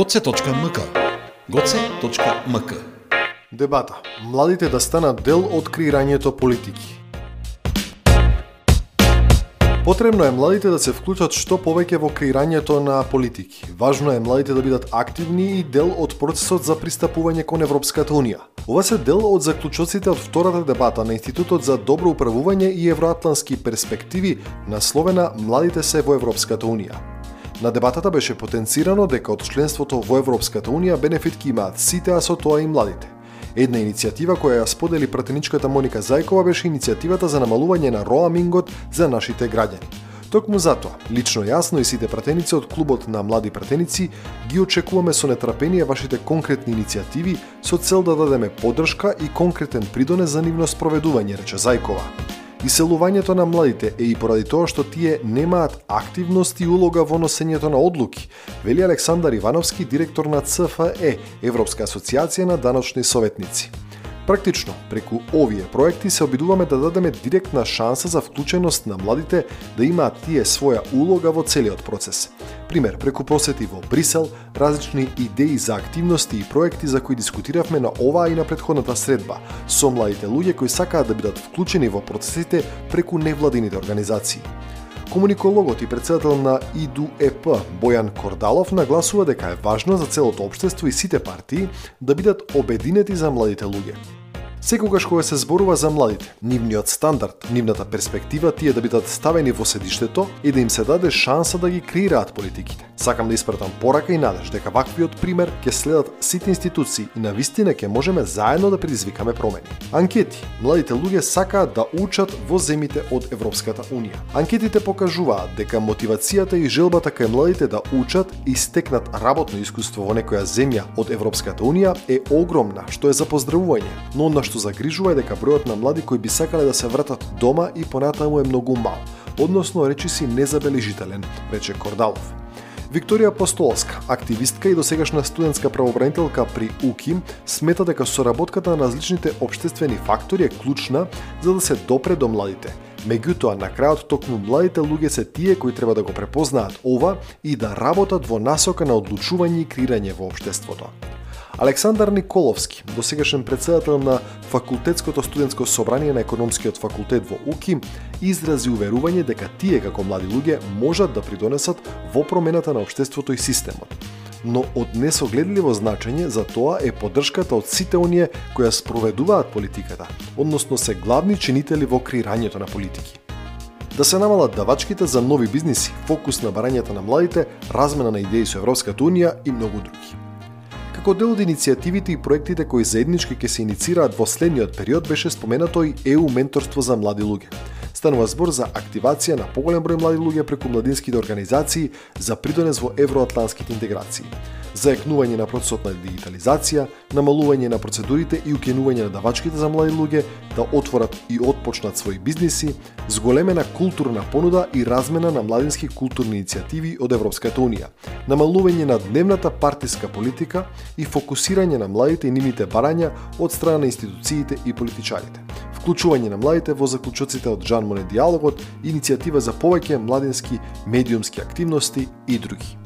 goce.mk goce.mk Дебата. Младите да станат дел од креирањето политики. Потребно е младите да се вклучат што повеќе во креирањето на политики. Важно е младите да бидат активни и дел од процесот за пристапување кон Европската Унија. Ова се дел од заклучоците од втората дебата на Институтот за добро управување и евроатлански перспективи, насловена Младите се во Европската Унија. На дебатата беше потенцирано дека од членството во Европската Унија бенефит ки имаат сите, а со тоа и младите. Една иницијатива која ја сподели пратеничката Моника Зајкова беше иницијативата за намалување на роамингот за нашите граѓани. Токму затоа, лично јасно и сите пратеници од клубот на млади пратеници ги очекуваме со нетрпение вашите конкретни иницијативи со цел да дадеме поддршка и конкретен придонес за нивно спроведување, рече Зајкова. Иселувањето на младите е и поради тоа што тие немаат активност и улога во носењето на одлуки, вели Александар Ивановски, директор на ЦФЕ, Европска асоциација на даночни советници. Практично, преку овие проекти се обидуваме да дадеме директна шанса за вклученост на младите да имаат тие своја улога во целиот процес. Пример, преку посети во Брисел, различни идеи за активности и проекти за кои дискутиравме на оваа и на предходната средба, со младите луѓе кои сакаат да бидат вклучени во процесите преку невладините организации. Комуникологот и председател на ИДУЕП Бојан Кордалов нагласува дека е важно за целото општество и сите партии да бидат обединети за младите луѓе. Секогаш кога се зборува за младите, нивниот стандард, нивната перспектива тие да бидат ставени во седиштето и да им се даде шанса да ги креираат политиките. Сакам да испратам порака и надеж дека ваквиот пример ќе следат сите институции и на вистина ќе можеме заедно да предизвикаме промени. Анкети. Младите луѓе сакаат да учат во земите од Европската Унија. Анкетите покажуваат дека мотивацијата и желбата кај младите да учат и стекнат работно искуство во некоја земја од Европската Унија е огромна, што е за поздравување, но на што загрижува е дека бројот на млади кои би сакале да се вратат дома и понатаму е многу мал, односно речиси незабележителен, рече Кордалов. Викторија Постолска, активистка и досегашна студентска правобранителка при УКИМ, смета дека соработката на различните обштествени фактори е клучна за да се допре до младите. Меѓутоа, на крајот токму младите луѓе се тие кои треба да го препознаат ова и да работат во насока на одлучување и креирање во обштеството. Александар Николовски, досегашен председател на Факултетското студентско собрание на економскиот факултет во УКИ, изрази уверување дека тие како млади луѓе можат да придонесат во промената на општеството и системот но од несогледливо значење за тоа е поддршката од сите оние која спроведуваат политиката, односно се главни чинители во креирањето на политики. Да се намалат давачките за нови бизниси, фокус на барањата на младите, размена на идеи со Европската Унија и многу други. Како дел од иницијативите и проектите кои заеднички ќе се иницираат во следниот период беше споменато и ЕУ менторство за млади луѓе. Станува збор за активација на поголем број млади луѓе преку младинските организации за придонес во евроатланските интеграции заекнување на процесот на дигитализација, намалување на процедурите и укенување на давачките за млади луѓе да отворат и отпочнат своји бизниси, зголемена културна понуда и размена на младински културни иницијативи од Европската Унија, намалување на дневната партиска политика и фокусирање на младите и нивните барања од страна на институциите и политичарите вклучување на младите во заклучоците од Жан Моне диалогот, иницијатива за повеќе младински медиумски активности и други.